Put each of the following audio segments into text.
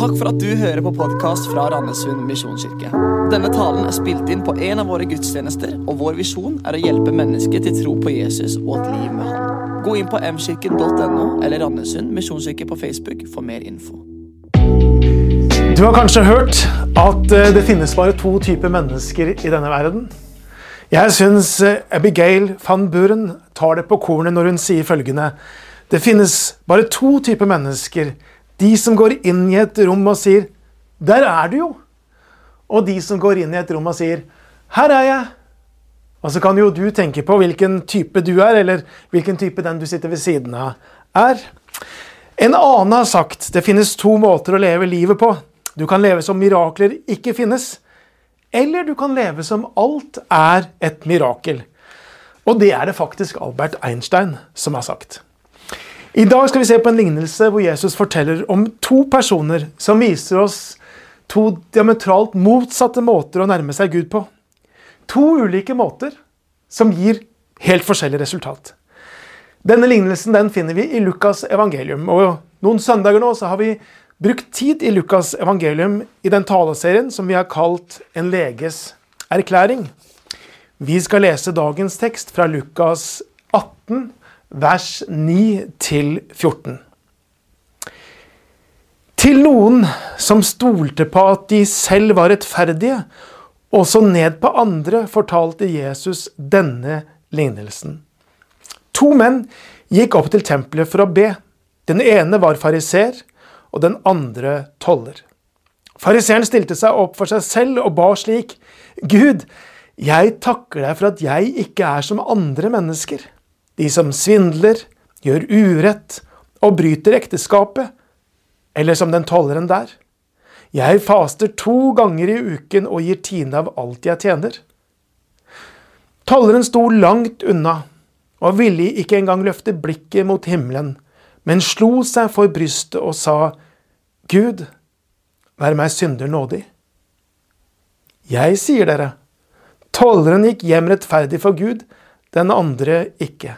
Takk for at du hører på podkast fra Randesund misjonskirke. Denne talen er spilt inn på en av våre gudstjenester, og vår visjon er å hjelpe mennesker til tro på Jesus og et liv med Han. Gå inn på mkirken.no eller Randesund misjonskirke på Facebook for mer info. Du har kanskje hørt at eh, det finnes bare to typer mennesker i denne verden. Jeg syns eh, Abigail van Buren tar det på kornet når hun sier følgende Det finnes bare to typer mennesker de som går inn i et rom og sier 'Der er du jo'. Og de som går inn i et rom og sier 'Her er jeg'. Og så kan jo du tenke på hvilken type du er, eller hvilken type den du sitter ved siden av, er. En annen har sagt det finnes to måter å leve livet på. Du kan leve som mirakler ikke finnes, eller du kan leve som alt er et mirakel. Og det er det faktisk Albert Einstein som har sagt. I dag skal vi se på en lignelse hvor Jesus forteller om to personer som viser oss to diametralt motsatte måter å nærme seg Gud på. To ulike måter som gir helt forskjellig resultat. Denne lignelsen den finner vi i Lukas evangelium. og Noen søndager nå så har vi brukt tid i Lukas evangelium i den taleserien som vi har kalt En leges erklæring. Vi skal lese dagens tekst fra Lukas 18, vers 9-14. Til noen som stolte på at de selv var rettferdige, og så ned på andre, fortalte Jesus denne lignelsen. To menn gikk opp til tempelet for å be. Den ene var fariser, og den andre toller. Fariseeren stilte seg opp for seg selv og ba slik.: Gud, jeg takker deg for at jeg ikke er som andre mennesker de som svindler, gjør urett og bryter ekteskapet, eller som den tolleren der. Jeg faster to ganger i uken og gir tiende av alt jeg tjener. Tolleren sto langt unna og ville ikke engang løfte blikket mot himmelen, men slo seg for brystet og sa, Gud, vær meg synder nådig. Jeg sier dere, tolleren gikk hjem rettferdig for Gud, den andre ikke.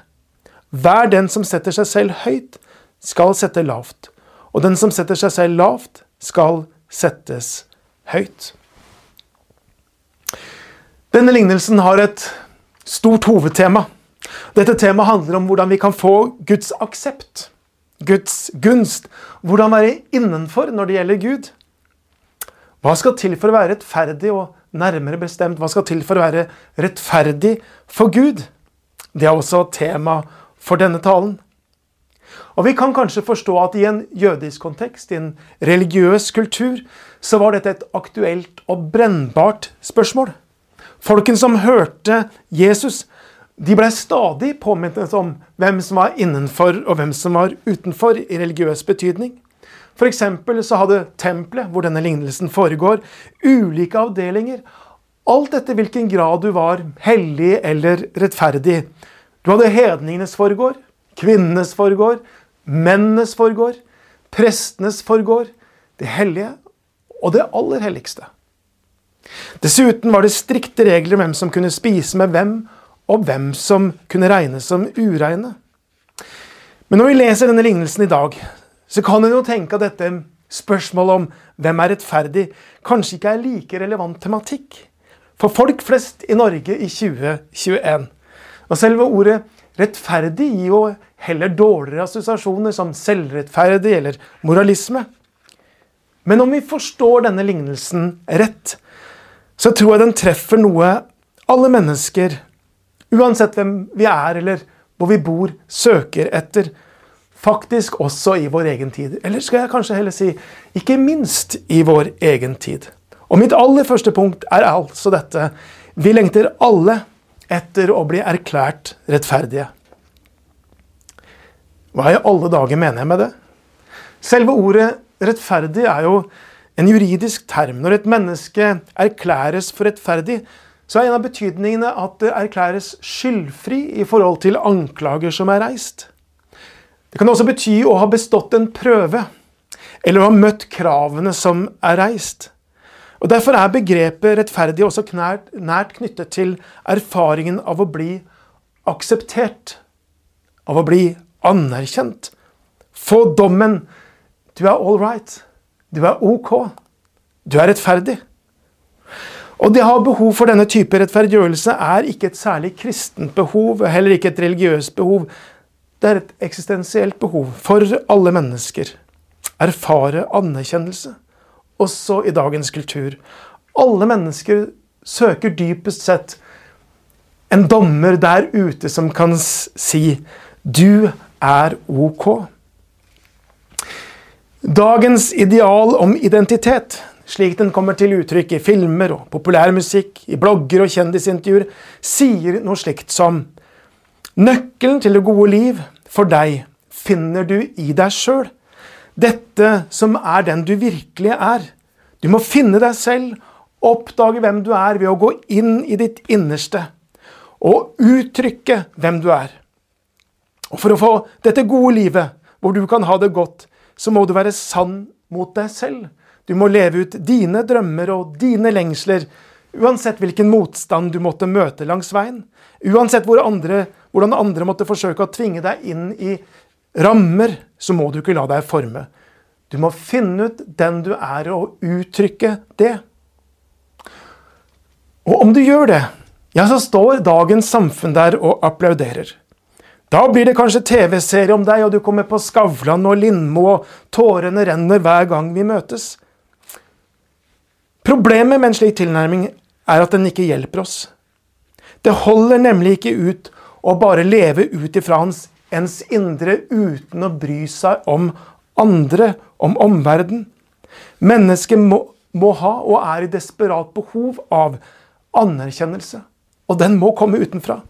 Hver den som setter seg selv høyt, skal sette lavt. Og den som setter seg selv lavt, skal settes høyt. Denne lignelsen har et stort hovedtema. Dette temaet handler om hvordan vi kan få Guds aksept, Guds gunst. Hvordan være innenfor når det gjelder Gud. Hva skal til for å være rettferdig, og nærmere bestemt, hva skal til for å være rettferdig for Gud? Det er også tema for denne talen. Og Vi kan kanskje forstå at i en jødisk kontekst, i en religiøs kultur, så var dette et aktuelt og brennbart spørsmål. Folken som hørte Jesus, de ble stadig påminnet om hvem som var innenfor og hvem som var utenfor i religiøs betydning. F.eks. så hadde tempelet, hvor denne lignelsen foregår, ulike avdelinger. Alt etter hvilken grad du var hellig eller rettferdig. Du hadde hedningenes forgård, kvinnenes forgård, mennenes forgård, prestenes forgård, det hellige og det aller helligste. Dessuten var det strikte regler om hvem som kunne spise med hvem, og hvem som kunne regnes som ureine. Men når vi leser denne lignelsen i dag, så kan en jo tenke at dette spørsmålet om hvem er rettferdig, kanskje ikke er like relevant tematikk for folk flest i Norge i 2021. Og selve ordet rettferdig gir jo heller dårligere assosiasjoner som selvrettferdig eller moralisme. Men om vi forstår denne lignelsen rett, så tror jeg den treffer noe alle mennesker, uansett hvem vi er eller hvor vi bor, søker etter. Faktisk også i vår egen tid. Eller skal jeg kanskje heller si ikke minst i vår egen tid. Og mitt aller første punkt er altså dette. Vi lengter alle etter å bli erklært rettferdige. Hva i alle dager mener jeg med det? Selve ordet rettferdig er jo en juridisk term. Når et menneske erklæres for rettferdig, så er en av betydningene at det erklæres skyldfri i forhold til anklager som er reist. Det kan også bety å ha bestått en prøve, eller å ha møtt kravene som er reist. Og Derfor er begrepet rettferdig også knært, nært knyttet til erfaringen av å bli akseptert, av å bli anerkjent. Få dommen 'du er all right', Du er ok. Du er rettferdig. Og det å ha behov for denne type rettferdiggjørelse er ikke et særlig kristent behov, heller ikke et religiøst behov. Det er et eksistensielt behov for alle mennesker. Erfare anerkjennelse, også i dagens kultur. Alle mennesker søker dypest sett en dommer der ute som kan si 'du er ok'. Dagens ideal om identitet slik den kommer til uttrykk i filmer og populærmusikk, i blogger og kjendisintervjuer, sier noe slikt som Nøkkelen til det gode liv for deg finner du i deg sjøl. Dette som er den du virkelig er. Du må finne deg selv, oppdage hvem du er ved å gå inn i ditt innerste og uttrykke hvem du er. Og For å få dette gode livet, hvor du kan ha det godt, så må du være sann mot deg selv. Du må leve ut dine drømmer og dine lengsler, uansett hvilken motstand du måtte møte langs veien. Uansett hvor andre, hvordan andre måtte forsøke å tvinge deg inn i rammer, så må du ikke la deg forme. Du må finne ut den du er, og uttrykke det. Og om du gjør det, ja, så står dagens samfunn der og applauderer. Da blir det kanskje TV-serie om deg, og du kommer på Skavlan og Lindmo, og tårene renner hver gang vi møtes. Problemet med en slik tilnærming er at den ikke hjelper oss. Det holder nemlig ikke ut å bare leve ut ifra hans ens indre uten å bry seg om andre, om omverdenen. Mennesket må, må, ha og er i desperat behov av anerkjennelse. Og den må komme utenfra.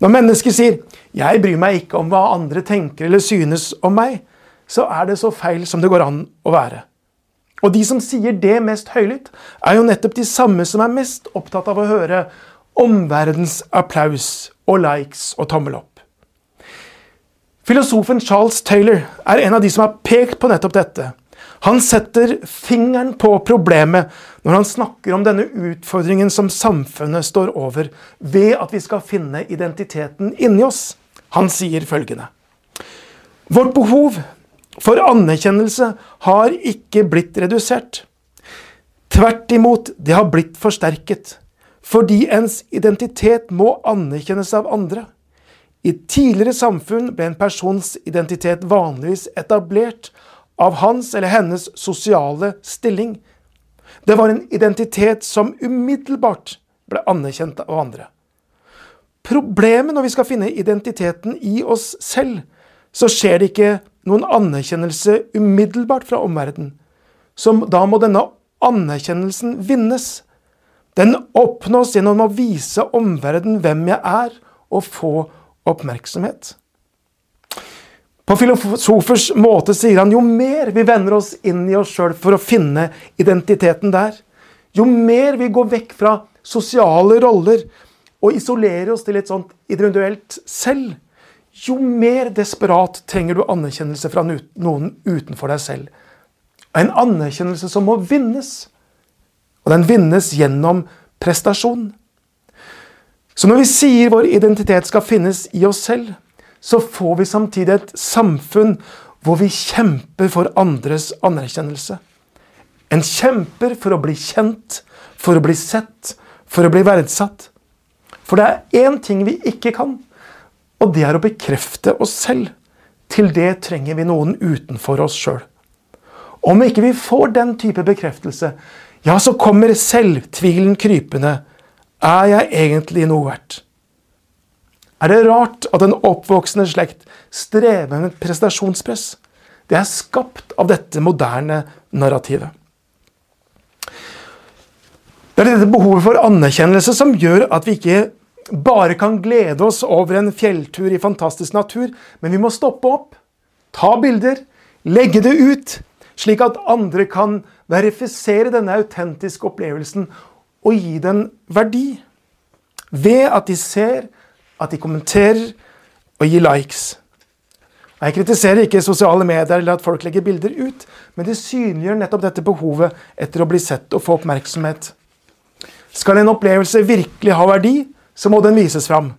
Når mennesket sier 'jeg bryr meg ikke om hva andre tenker eller synes om meg', så er det så feil som det går an å være. Og de som sier det mest høylytt, er jo nettopp de samme som er mest opptatt av å høre omverdens applaus og likes og tommel opp. Filosofen Charles Taylor er en av de som har pekt på nettopp dette. Han setter fingeren på problemet når han snakker om denne utfordringen som samfunnet står over, ved at vi skal finne identiteten inni oss. Han sier følgende. Vårt behov for anerkjennelse har ikke blitt redusert. Tvert imot, det har blitt forsterket. Fordi ens identitet må anerkjennes av andre. I tidligere samfunn ble en persons identitet vanligvis etablert av hans eller hennes sosiale stilling. Det var en identitet som umiddelbart ble anerkjent av andre. Problemet når vi skal finne identiteten i oss selv, så skjer det ikke noen anerkjennelse umiddelbart fra omverdenen. Så da må denne anerkjennelsen vinnes. Den oppnås gjennom å vise omverdenen hvem jeg er, og få oppmerksomhet. På filosofers måte sier han jo mer vi vender oss inn i oss sjøl for å finne identiteten der, jo mer vi går vekk fra sosiale roller og isolerer oss til et sånt individuelt selv, jo mer desperat trenger du anerkjennelse fra noen utenfor deg selv. En anerkjennelse som må vinnes. Og den vinnes gjennom prestasjon. Så når vi sier vår identitet skal finnes i oss selv, så får vi samtidig et samfunn hvor vi kjemper for andres anerkjennelse. En kjemper for å bli kjent, for å bli sett, for å bli verdsatt. For det er én ting vi ikke kan, og det er å bekrefte oss selv. Til det trenger vi noen utenfor oss sjøl. Om ikke vi får den type bekreftelse, ja, så kommer selvtvilen krypende. Er jeg egentlig noe verdt? Er det rart at en oppvoksende slekt strever med prestasjonspress? Det er skapt av dette moderne narrativet. Det er dette behovet for anerkjennelse som gjør at vi ikke bare kan glede oss over en fjelltur i fantastisk natur, men vi må stoppe opp, ta bilder, legge det ut, slik at andre kan verifisere denne autentiske opplevelsen og gi den verdi. Ved at de ser, at de kommenterer og gir likes. Jeg kritiserer ikke sosiale medier eller at folk legger bilder ut, men det synliggjør nettopp dette behovet etter å bli sett og få oppmerksomhet. Skal en opplevelse virkelig ha verdi, så må den vises fram.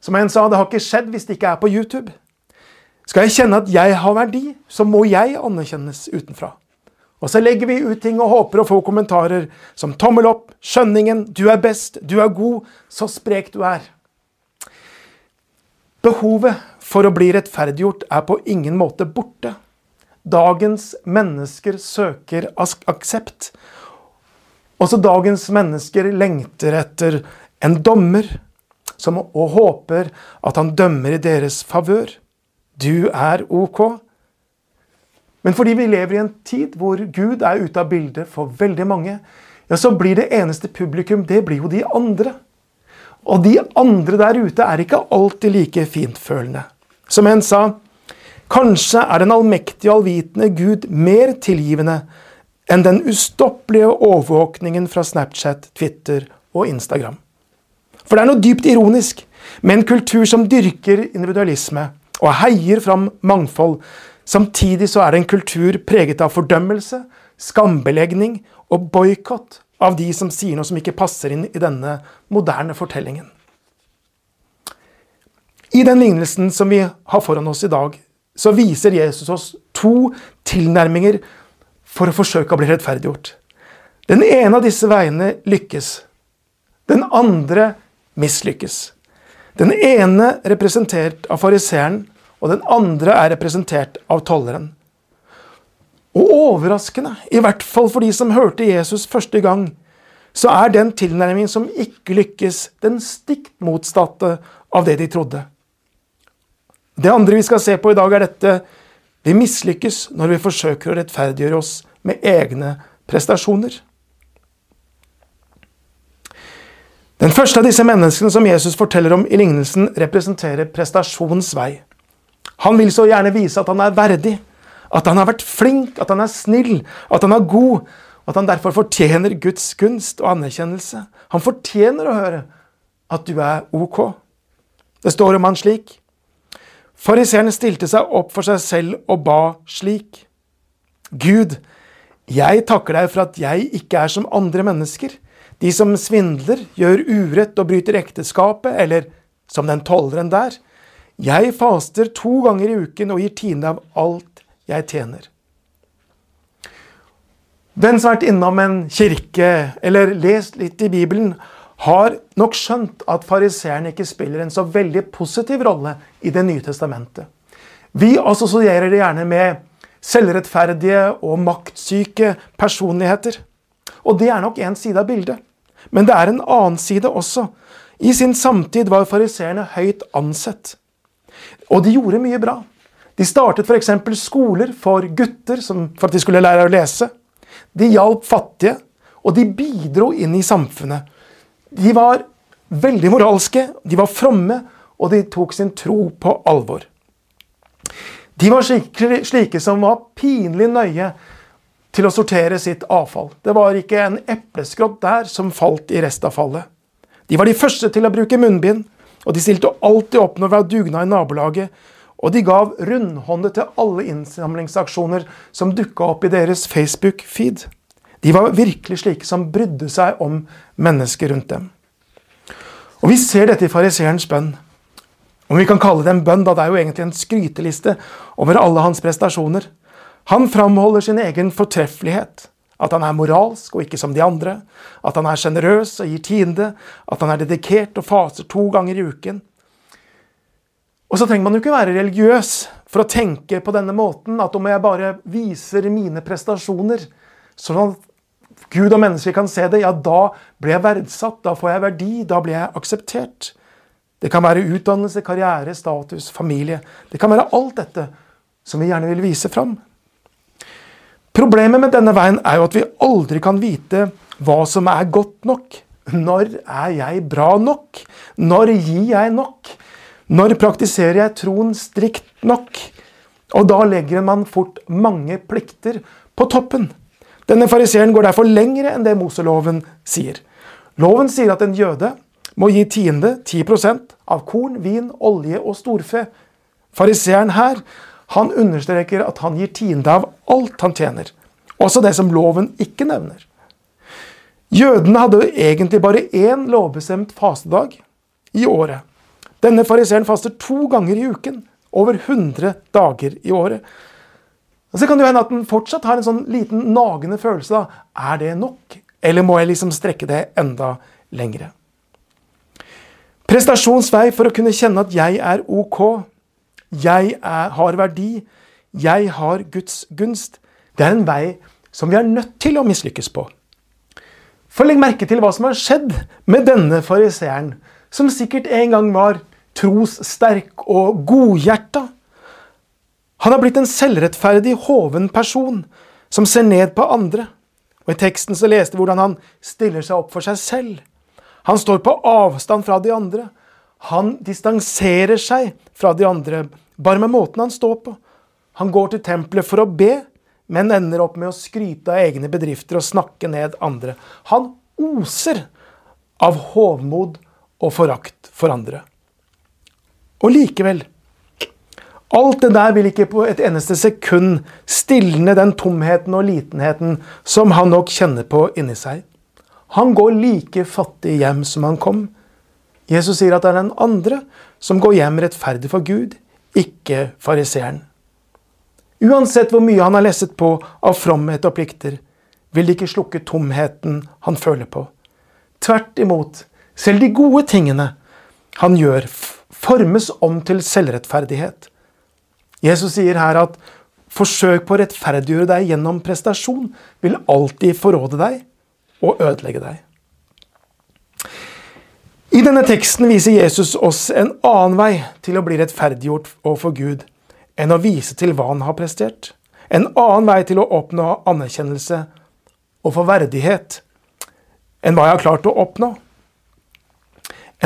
Som en sa, det har ikke skjedd hvis det ikke er på YouTube. Skal jeg kjenne at jeg har verdi, så må jeg anerkjennes utenfra. Og så legger vi ut ting og håper å få kommentarer som tommel opp, skjønningen, du er best, du er god, så sprek du er. Behovet for å bli rettferdiggjort er på ingen måte borte. Dagens mennesker søker aksept. Også dagens mennesker lengter etter en dommer som, og håper at han dømmer i deres favør. Du er ok. Men fordi vi lever i en tid hvor Gud er ute av bildet for veldig mange, ja, så blir det eneste publikum det blir jo de andre. Og de andre der ute er ikke alltid like fintfølende. Som en sa, kanskje er den allmektige og allvitende Gud mer tilgivende enn den ustoppelige overvåkningen fra Snapchat, Twitter og Instagram. For det er noe dypt ironisk med en kultur som dyrker individualisme og heier fram mangfold. Samtidig så er det en kultur preget av fordømmelse, skambelegning og boikott av de som sier noe som ikke passer inn i denne moderne fortellingen. I den lignelsen som vi har foran oss i dag, så viser Jesus oss to tilnærminger for å forsøke å bli rettferdiggjort. Den ene av disse veiene lykkes. Den andre mislykkes. Den ene representert av fariseeren, og den andre er representert av tolleren. Og overraskende, i hvert fall for de som hørte Jesus første gang, så er den tilnærmingen som ikke lykkes, den stikk motsatte av det de trodde. Det andre vi skal se på i dag, er dette vi mislykkes når vi forsøker å rettferdiggjøre oss med egne prestasjoner. Den første av disse menneskene som Jesus forteller om i lignelsen, representerer prestasjonens vei. Han vil så gjerne vise at han er verdig, at han har vært flink, at han er snill, at han er god, at han derfor fortjener Guds gunst og anerkjennelse. Han fortjener å høre at du er ok. Det står om han slik. Fariseeren stilte seg opp for seg selv og ba slik. Gud, jeg takker deg for at jeg ikke er som andre mennesker de som svindler, gjør urett og bryter ekteskapet, eller som den tolleren der. Jeg faster to ganger i uken og gir tiende av alt jeg tjener. Den som har vært innom en kirke eller lest litt i Bibelen, har nok skjønt at fariseeren ikke spiller en så veldig positiv rolle i Det nye testamentet. Vi assosierer det gjerne med selvrettferdige og maktsyke personligheter. Og det er nok en side av bildet. Men det er en annen side også. I sin samtid var fariseerne høyt ansett. Og de gjorde mye bra. De startet f.eks. skoler for gutter for at de skulle lære å lese. De hjalp fattige, og de bidro inn i samfunnet. De var veldig moralske, de var fromme, og de tok sin tro på alvor. De var slike, som var pinlig nøye til å sortere sitt avfall. Det var ikke en epleskrott der som falt i restavfallet. De var de første til å bruke munnbind, og de stilte alltid opp når det var dugnad i nabolaget. Og de gav rundhåndet til alle innsamlingsaksjoner som dukka opp i deres Facebook-feed. De var virkelig slike som brydde seg om mennesker rundt dem. Og Vi ser dette i fariseerens bønn. Om vi kan kalle det en bønn, da det er jo egentlig en skryteliste over alle hans prestasjoner. Han framholder sin egen fortreffelighet. At han er moralsk og ikke som de andre. At han er sjenerøs og gir tiende. At han er dedikert og faser to ganger i uken. Og så trenger man jo ikke være religiøs for å tenke på denne måten at om jeg bare viser mine prestasjoner, sånn at Gud og mennesker kan se det, ja, da blir jeg verdsatt, da får jeg verdi, da blir jeg akseptert. Det kan være utdannelse, karriere, status, familie. Det kan være alt dette som vi gjerne vil vise fram. Problemet med denne veien er jo at vi aldri kan vite hva som er godt nok. Når er jeg bra nok? Når gir jeg nok? Når praktiserer jeg troen strikt nok? Og da legger man fort mange plikter på toppen. Denne fariseeren går derfor lengre enn det Moseloven sier. Loven sier at en jøde må gi tiende 10% av korn, vin, olje og storfe. Fariseeren her han understreker at han gir tiende av alt han tjener. Også det som loven ikke nevner. Jødene hadde egentlig bare én lovbestemt fastedag i året. Denne fariseeren faster to ganger i uken. Over 100 dager i året. Og Så kan det jo hende at den fortsatt har en sånn liten nagende følelse. da. Er det nok? Eller må jeg liksom strekke det enda lengre? Prestasjonsvei for å kunne kjenne at jeg er ok, jeg er, har verdi, jeg har Guds gunst, det er en vei som vi er nødt til å mislykkes på. For legg merke til hva som har skjedd med denne fariseeren, som sikkert en gang var trossterk og godhjerta. Han har blitt en selvrettferdig, hoven person som ser ned på andre. Og I teksten så leste vi hvordan han stiller seg opp for seg selv. Han står på avstand fra de andre. Han distanserer seg fra de andre bare med måten han står på. Han går til tempelet for å be, men ender opp med å skryte av egne bedrifter og snakke ned andre. Han oser av hovmod og forakt for andre. Og likevel Alt det der vil ikke på et eneste sekund stilne den tomheten og litenheten som han nok kjenner på inni seg. Han går like fattig hjem som han kom. Jesus sier at det er den andre som går hjem rettferdig for Gud, ikke fariseeren. Uansett hvor mye han har lesset på av fromhet og plikter, vil det ikke slukke tomheten han føler på. Tvert imot, selv de gode tingene han gjør, formes om til selvrettferdighet. Jesus sier her at forsøk på å rettferdiggjøre deg gjennom prestasjon vil alltid forråde deg og ødelegge deg. I denne teksten viser Jesus oss en annen vei til å bli rettferdiggjort overfor Gud enn å vise til hva han har prestert. En annen vei til å oppnå anerkjennelse og få verdighet enn hva jeg har klart å oppnå.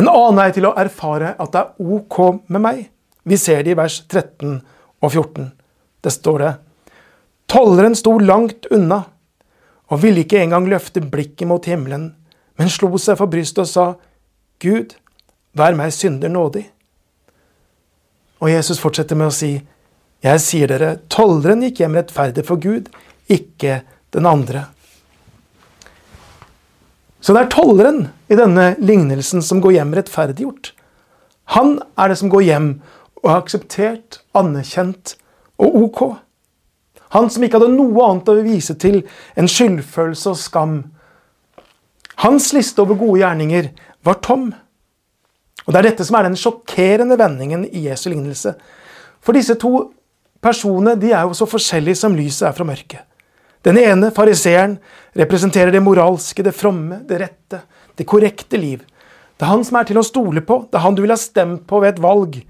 En annen vei til å erfare at det er OK med meg. Vi ser det i vers 13 og 14. Det står det. Tolleren sto langt unna og ville ikke engang løfte blikket mot himmelen, men slo seg for brystet og sa, Gud, vær meg synder nådig. Og Jesus fortsetter med å si, Jeg sier dere, tolleren gikk hjem rettferdig for Gud, ikke den andre. Så det er tolleren i denne lignelsen som går hjem rettferdiggjort. Han er det som går hjem og er akseptert, anerkjent og ok. Han som ikke hadde noe annet å vise til enn skyldfølelse og skam. Hans liste over gode gjerninger var tom. Og Det er dette som er den sjokkerende vendingen i Jesu lignelse. For disse to personene de er jo så forskjellige som lyset er fra mørket. Den ene, fariseeren, representerer det moralske, det fromme, det rette, det korrekte liv. Det er han som er til å stole på, det er han du vil ha stemt på ved et valg.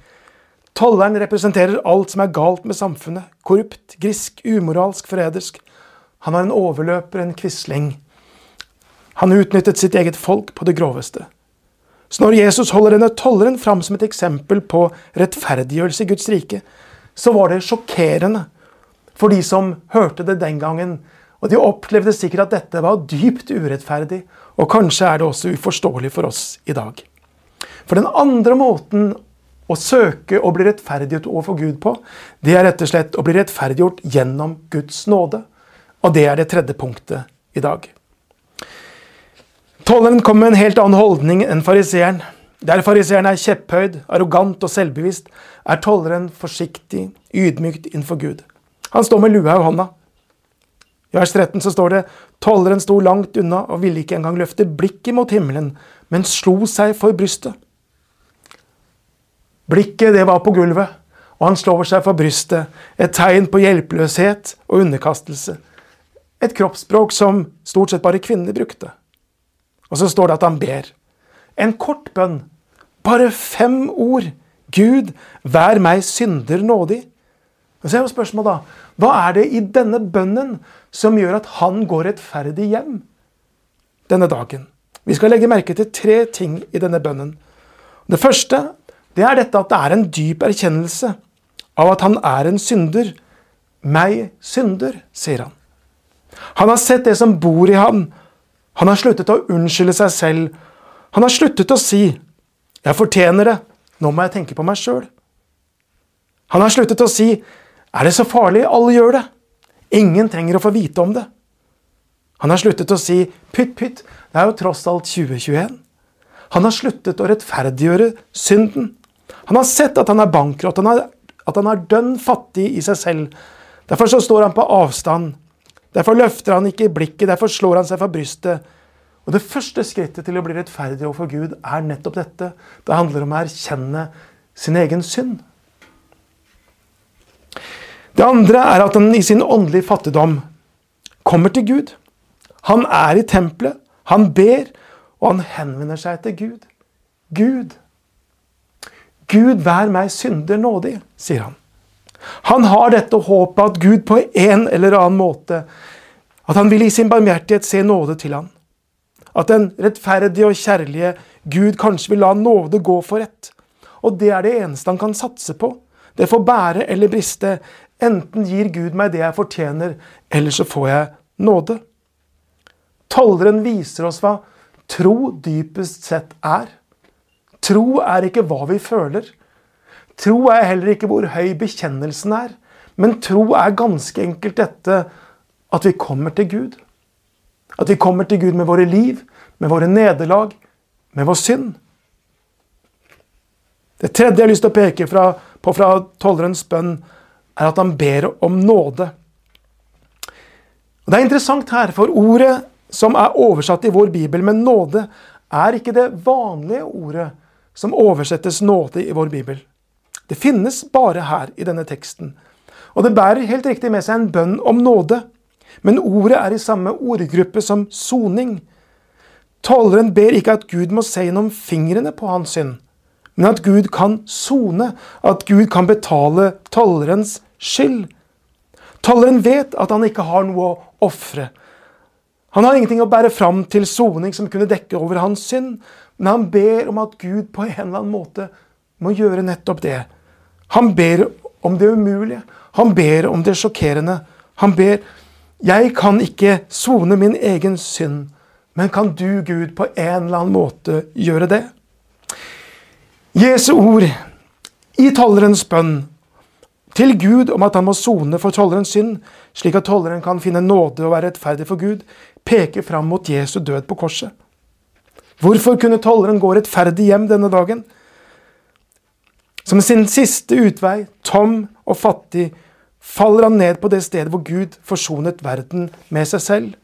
Tolleren representerer alt som er galt med samfunnet. Korrupt, grisk, umoralsk, forrædersk. Han har en overløper, en quisling. Han utnyttet sitt eget folk på det groveste. Så når Jesus holder denne tolleren fram som et eksempel på rettferdiggjørelse i Guds rike, så var det sjokkerende for de som hørte det den gangen. Og de opplevde sikkert at dette var dypt urettferdig, og kanskje er det også uforståelig for oss i dag. For den andre måten å søke å bli rettferdiggjort overfor Gud på, det er rett og slett å bli rettferdiggjort gjennom Guds nåde. Og det er det tredje punktet i dag. Tolleren kom med en helt annen holdning enn fariseeren. Der fariseeren er kjepphøyd, arrogant og selvbevisst, er tolleren forsiktig, ydmykt innenfor Gud. Han står med lua i hånda. I vers 13 så står det tolleren sto langt unna og ville ikke engang løfte blikket mot himmelen, men slo seg for brystet. Blikket det var på gulvet, og han slår seg for brystet, et tegn på hjelpeløshet og underkastelse. Et kroppsspråk som stort sett bare kvinner brukte. Og så står det at han ber. En kort bønn. Bare fem ord. Gud, vær meg synder nådig. Og så er jo spørsmålet da, Hva er det i denne bønnen som gjør at han går rettferdig hjem denne dagen? Vi skal legge merke til tre ting i denne bønnen. Det første det er dette at det er en dyp erkjennelse av at han er en synder. Meg synder, sier han. Han har sett det som bor i ham. Han har sluttet å unnskylde seg selv. Han har sluttet å si 'Jeg fortjener det. Nå må jeg tenke på meg sjøl'. Han har sluttet å si 'Er det så farlig? Alle gjør det'. Ingen trenger å få vite om det. Han har sluttet å si 'pytt, pytt, det er jo tross alt 2021'. Han har sluttet å rettferdiggjøre synden. Han har sett at han er bankrott, at han er dønn fattig i seg selv. Derfor så står han på avstand. Derfor løfter han ikke blikket, derfor slår han seg fra brystet. Og Det første skrittet til å bli rettferdig overfor Gud er nettopp dette. Det handler om å erkjenne sin egen synd. Det andre er at han i sin åndelige fattigdom kommer til Gud. Han er i tempelet, han ber, og han henvender seg til Gud. Gud, Gud, vær meg synder nådig, sier han. Han har dette håpet at Gud på en eller annen måte at han vil i sin barmhjertighet se nåde til ham. At den rettferdige og kjærlige Gud kanskje vil la nåde gå for rett. Og det er det eneste han kan satse på. Det får bære eller briste. Enten gir Gud meg det jeg fortjener, eller så får jeg nåde. Tolleren viser oss hva tro dypest sett er. Tro er ikke hva vi føler. Tro er heller ikke hvor høy bekjennelsen er. Men tro er ganske enkelt dette at vi kommer til Gud. At vi kommer til Gud med våre liv, med våre nederlag, med vår synd. Det tredje jeg har lyst til å peke fra, på fra tollerens bønn, er at han ber om nåde. Og det er interessant her, for ordet som er oversatt i vår bibel med nåde, er ikke det vanlige ordet som oversettes nåde i vår bibel. Det finnes bare her i denne teksten. Og det bærer helt riktig med seg en bønn om nåde. Men ordet er i samme ordgruppe som soning. Taleren ber ikke at Gud må se gjennom fingrene på hans synd, men at Gud kan sone, at Gud kan betale talerens skyld. Talleren vet at han ikke har noe å ofre. Han har ingenting å bære fram til soning som kunne dekke over hans synd, men han ber om at Gud på en eller annen måte må gjøre nettopp det. Han ber om det umulige. Han ber om det sjokkerende. Han ber jeg kan ikke sone min egen synd, men kan du, Gud, på en eller annen måte gjøre det? Jesu ord i tollerens bønn til Gud om at han må sone for tollerens synd, slik at tolleren kan finne nåde og være rettferdig for Gud, peker fram mot Jesu død på korset. Hvorfor kunne tolleren gå rettferdig hjem denne dagen? Som sin siste utvei, tom og fattig, faller han ned på det stedet hvor Gud forsonet verden med seg selv.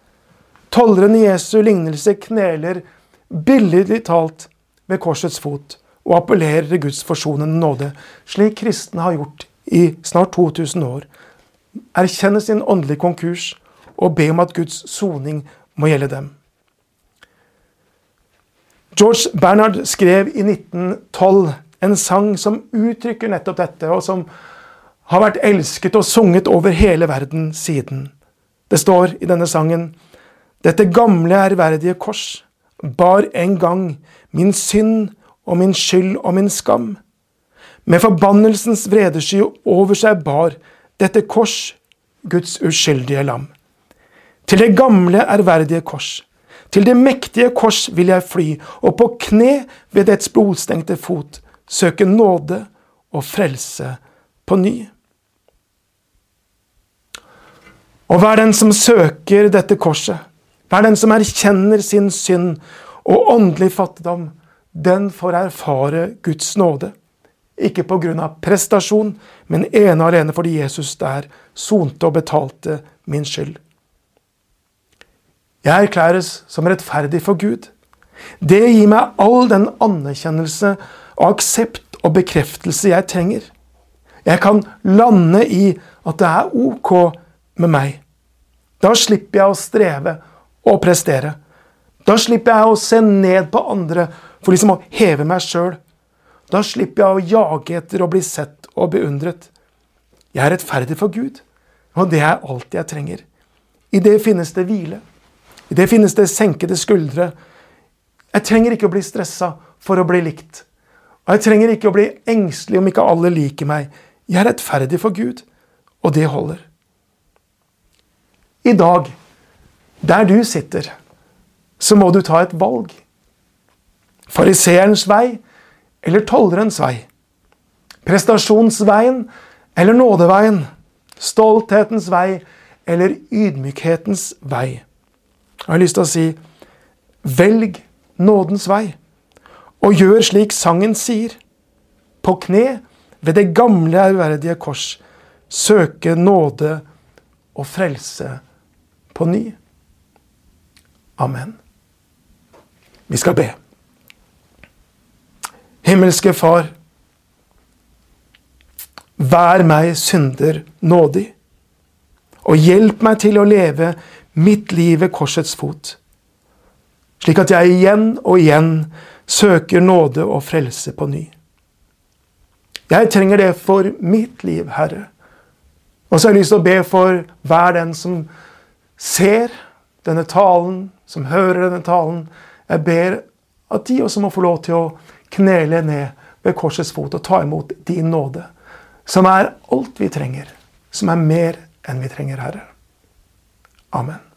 Tolleren Jesu lignelse kneler billedlig talt ved korsets fot og appellerer til Guds forsonende nåde, slik kristne har gjort i snart 2000 år. Erkjenne sin åndelige konkurs og be om at Guds soning må gjelde dem. George Bernhard skrev i 1912 en sang som uttrykker nettopp dette, og som har vært elsket og sunget over hele verden siden. Det står i denne sangen Dette gamle, ærverdige kors bar en gang min synd og min skyld og min skam. Med forbannelsens vredesky over seg bar dette kors Guds uskyldige lam. Til det gamle, ærverdige kors, til det mektige kors vil jeg fly, og på kne ved dets blodstengte fot søke nåde og frelse på ny. Og vær den som søker dette korset, vær den som erkjenner sin synd og åndelig fattigdom, den får erfare Guds nåde. Ikke pga. prestasjon, men ene og alene fordi Jesus der sonte og betalte min skyld. Jeg erklæres som rettferdig for Gud. Det gir meg all den anerkjennelse og aksept og bekreftelse jeg trenger. Jeg kan lande i at det er ok med meg. Da slipper jeg å streve og prestere. Da slipper jeg å se ned på andre for liksom å heve meg sjøl. Da slipper jeg å jage etter å bli sett og beundret. Jeg er rettferdig for Gud, og det er alt jeg trenger. I det finnes det hvile. I det finnes det senkede skuldre. Jeg trenger ikke å bli stressa for å bli likt. Og jeg trenger ikke å bli engstelig om ikke alle liker meg. Jeg er rettferdig for Gud, og det holder. I dag, der du sitter, så må du ta et valg. Fariseerens vei eller tollerens vei. Prestasjonsveien eller nådeveien. Stolthetens vei eller ydmykhetens vei. Jeg har lyst til å si velg nådens vei, og gjør slik sangen sier. På kne ved det gamle, ærverdige kors søke nåde og frelse på ny. Amen. Vi skal be. Himmelske Far. Vær meg synder nådig, og hjelp meg til å leve mitt liv ved korsets fot, slik at jeg igjen og igjen søker nåde og frelse på ny. Jeg trenger det for mitt liv, Herre. Og så har jeg lyst til å be for hver den som ser denne talen, som hører denne talen. Jeg ber at de også må få lov til å knele ned ved korsets fot og ta imot din nåde, som er alt vi trenger, som er mer enn vi trenger, Herre. Amen.